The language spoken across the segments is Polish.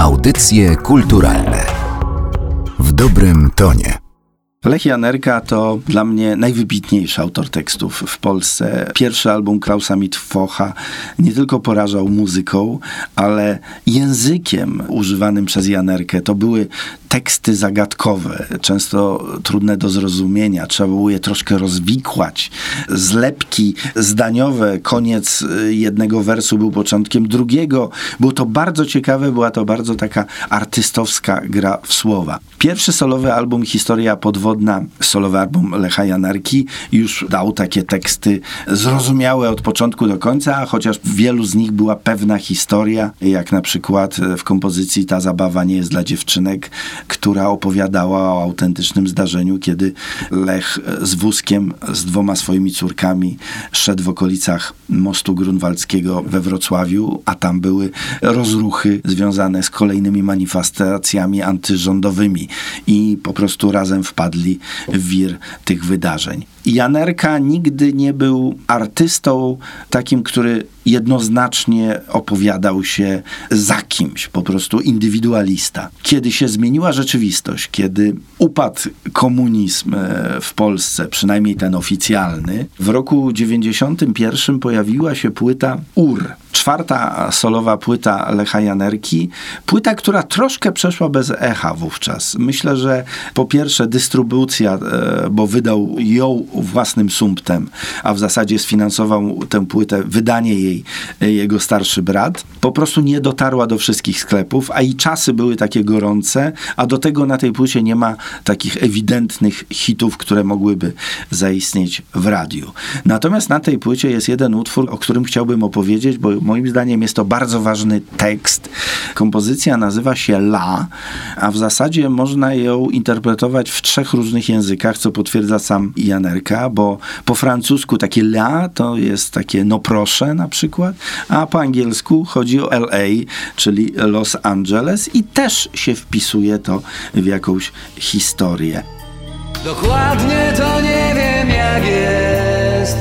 Audycje kulturalne w dobrym tonie. Lech Janerka to dla mnie najwybitniejszy autor tekstów w Polsce. Pierwszy album Klausa Mitfocha nie tylko porażał muzyką, ale językiem używanym przez Janerkę. To były teksty zagadkowe, często trudne do zrozumienia. Trzeba było je troszkę rozwikłać. Zlepki zdaniowe, koniec jednego wersu był początkiem drugiego. Było to bardzo ciekawe, była to bardzo taka artystowska gra w słowa. Pierwszy solowy album Historia podwodna, solowy album Lecha Janarki już dał takie teksty zrozumiałe od początku do końca, a chociaż w wielu z nich była pewna historia, jak na przykład w kompozycji Ta zabawa nie jest dla dziewczynek, która opowiadała o autentycznym zdarzeniu, kiedy Lech z wózkiem, z dwoma swoimi córkami szedł w okolicach mostu grunwaldzkiego we Wrocławiu, a tam były rozruchy związane z kolejnymi manifestacjami antyrządowymi i po prostu razem wpadli w wir tych wydarzeń. Janerka nigdy nie był artystą takim, który jednoznacznie opowiadał się za kimś, po prostu indywidualista. Kiedy się zmieniła rzeczywistość, kiedy upadł komunizm e, w Polsce, przynajmniej ten oficjalny, w roku 91 pojawiła się płyta UR, czwarta solowa płyta Lecha Janerki, płyta, która troszkę przeszła bez echa wówczas. Myślę, że po pierwsze dystrybucja, e, bo wydał ją własnym sumptem, a w zasadzie sfinansował tę płytę, wydanie jej e, jego starszy brat, po prostu nie dotarła do wszystkich sklepów, a i czasy były takie gorące, a do tego na tej płycie nie ma takich ewidentnych hitów, które mogłyby zaistnieć w radiu. Natomiast na tej płycie jest jeden utwór, o którym chciałbym opowiedzieć, bo moim zdaniem jest to bardzo ważny tekst. Kompozycja nazywa się La, a w zasadzie można ją interpretować w trzech różnych językach, co potwierdza sam Janerka, bo po francusku takie La to jest takie no proszę na przykład, a po angielsku chodzi o LA, czyli Los Angeles i też się wpisuje to w jakąś historię. Dokładnie to nie wiem jak jest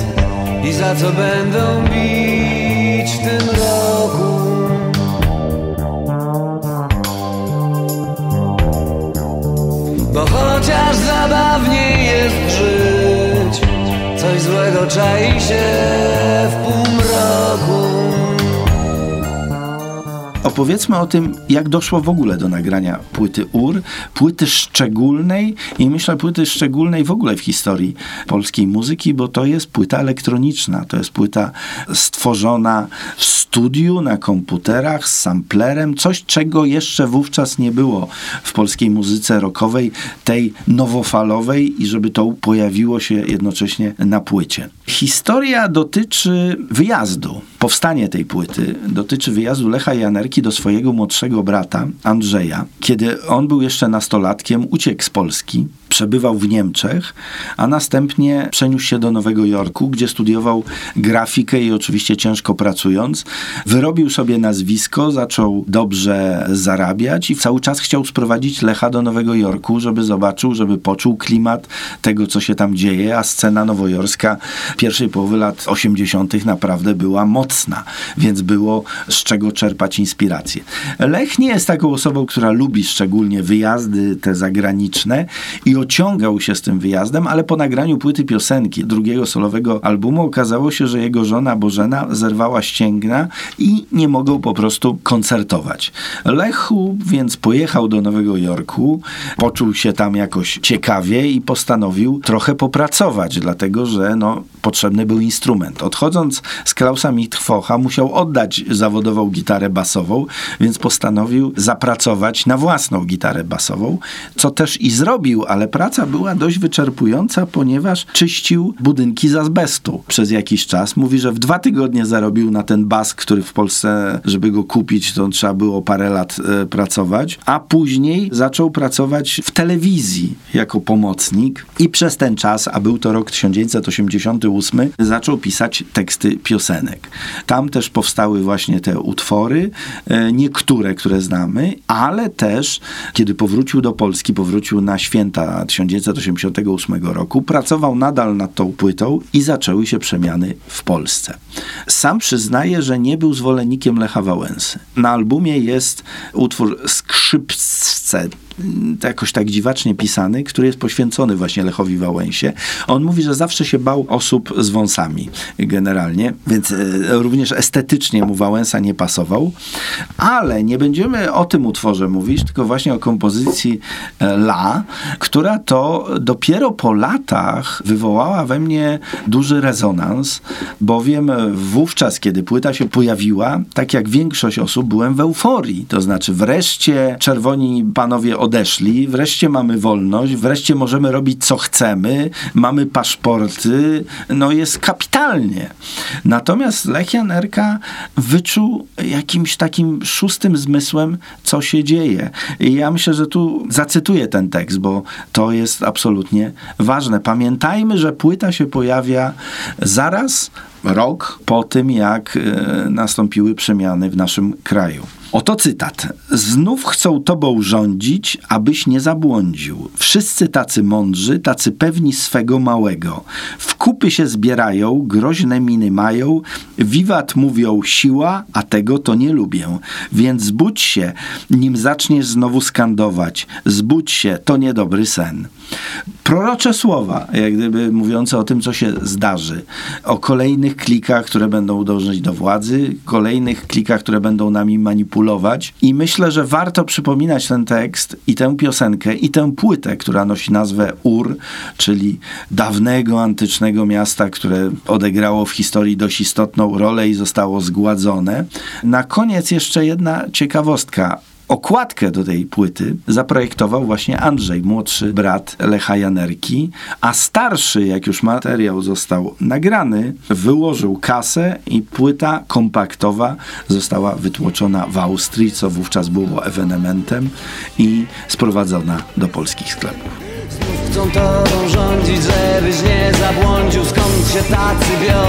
i za co będą bić w tym roku. Bo chociaż zabawniej jest żyć, coś złego czai się w półmroku. Opowiedzmy o tym, jak doszło w ogóle do nagrania płyty UR, płyty szczególnej i myślę płyty szczególnej w ogóle w historii polskiej muzyki, bo to jest płyta elektroniczna, to jest płyta stworzona w studiu, na komputerach, z samplerem, coś czego jeszcze wówczas nie było w polskiej muzyce rockowej, tej nowofalowej i żeby to pojawiło się jednocześnie na płycie. Historia dotyczy wyjazdu. Powstanie tej płyty dotyczy wyjazdu Lecha Janerki do swojego młodszego brata Andrzeja. Kiedy on był jeszcze nastolatkiem, uciekł z Polski, przebywał w Niemczech, a następnie przeniósł się do Nowego Jorku, gdzie studiował grafikę i oczywiście ciężko pracując. Wyrobił sobie nazwisko, zaczął dobrze zarabiać i cały czas chciał sprowadzić Lecha do Nowego Jorku, żeby zobaczył, żeby poczuł klimat tego, co się tam dzieje, a scena nowojorska pierwszej połowy lat 80. naprawdę była mocna, więc było z czego czerpać inspirację. Lech nie jest taką osobą, która lubi szczególnie wyjazdy te zagraniczne i ociągał się z tym wyjazdem, ale po nagraniu płyty piosenki drugiego solowego albumu okazało się, że jego żona Bożena zerwała ścięgna i nie mogą po prostu koncertować. Lechu więc pojechał do Nowego Jorku, poczuł się tam jakoś ciekawie i postanowił trochę popracować, dlatego że no, potrzebny był instrument. Odchodząc z Klausa Mitchfocha musiał oddać zawodową gitarę basową, więc postanowił zapracować na własną gitarę basową, co też i zrobił, ale praca była dość wyczerpująca, ponieważ czyścił budynki z azbestu przez jakiś czas. Mówi, że w dwa tygodnie zarobił na ten bas, który w Polsce, żeby go kupić, to trzeba było parę lat e, pracować, a później zaczął pracować w telewizji jako pomocnik i przez ten czas, a był to rok 1988, zaczął pisać teksty piosenek. Tam też powstały właśnie te utwory, e, niektóre, które znamy, ale też, kiedy powrócił do Polski, powrócił na święta sierpnia 1988 roku. Pracował nadal nad tą płytą i zaczęły się przemiany w Polsce. Sam przyznaje, że nie był zwolennikiem Lecha Wałęsy. Na albumie jest utwór Skrzypce, jakoś tak dziwacznie pisany, który jest poświęcony właśnie Lechowi Wałęsie. On mówi, że zawsze się bał osób z wąsami generalnie, więc e, również estetycznie mu Wałęsa nie pasował. Ale nie będziemy o tym utworze mówić, tylko właśnie o kompozycji e, La, która to dopiero po latach wywołała we mnie duży rezonans, bowiem wówczas, kiedy płyta się pojawiła, tak jak większość osób, byłem w euforii. To znaczy wreszcie czerwoni panowie odeszli, wreszcie mamy wolność, wreszcie możemy robić co chcemy, mamy paszporty, no jest kapitalnie. Natomiast Lech Janerka wyczuł jakimś takim szóstym zmysłem, co się dzieje. I ja myślę, że tu zacytuję ten tekst, bo to jest absolutnie ważne. Pamiętajmy, że płyta się pojawia zaraz rok po tym, jak e, nastąpiły przemiany w naszym kraju. Oto cytat. Znów chcą tobą rządzić, abyś nie zabłądził. Wszyscy tacy mądrzy, tacy pewni swego małego. W kupy się zbierają, groźne miny mają, wiwat mówią siła, a tego to nie lubię. Więc zbudź się, nim zaczniesz znowu skandować. Zbudź się, to niedobry sen. Prorocze słowa, jak gdyby mówiące o tym, co się zdarzy. O kolejnych klikach, które będą dążyć do władzy, kolejnych klikach, które będą nami manipulować. I myślę, że warto przypominać ten tekst i tę piosenkę, i tę płytę, która nosi nazwę Ur, czyli dawnego antycznego miasta, które odegrało w historii dość istotną rolę i zostało zgładzone. Na koniec jeszcze jedna ciekawostka. Okładkę do tej płyty zaprojektował właśnie Andrzej, młodszy brat Lecha Janerki, a starszy, jak już materiał został nagrany, wyłożył kasę i płyta kompaktowa została wytłoczona w Austrii, co wówczas było ewenementem i sprowadzona do polskich sklepów. Chcą tobą rządzić, żebyś nie zabłądził Skąd się tacy biorą,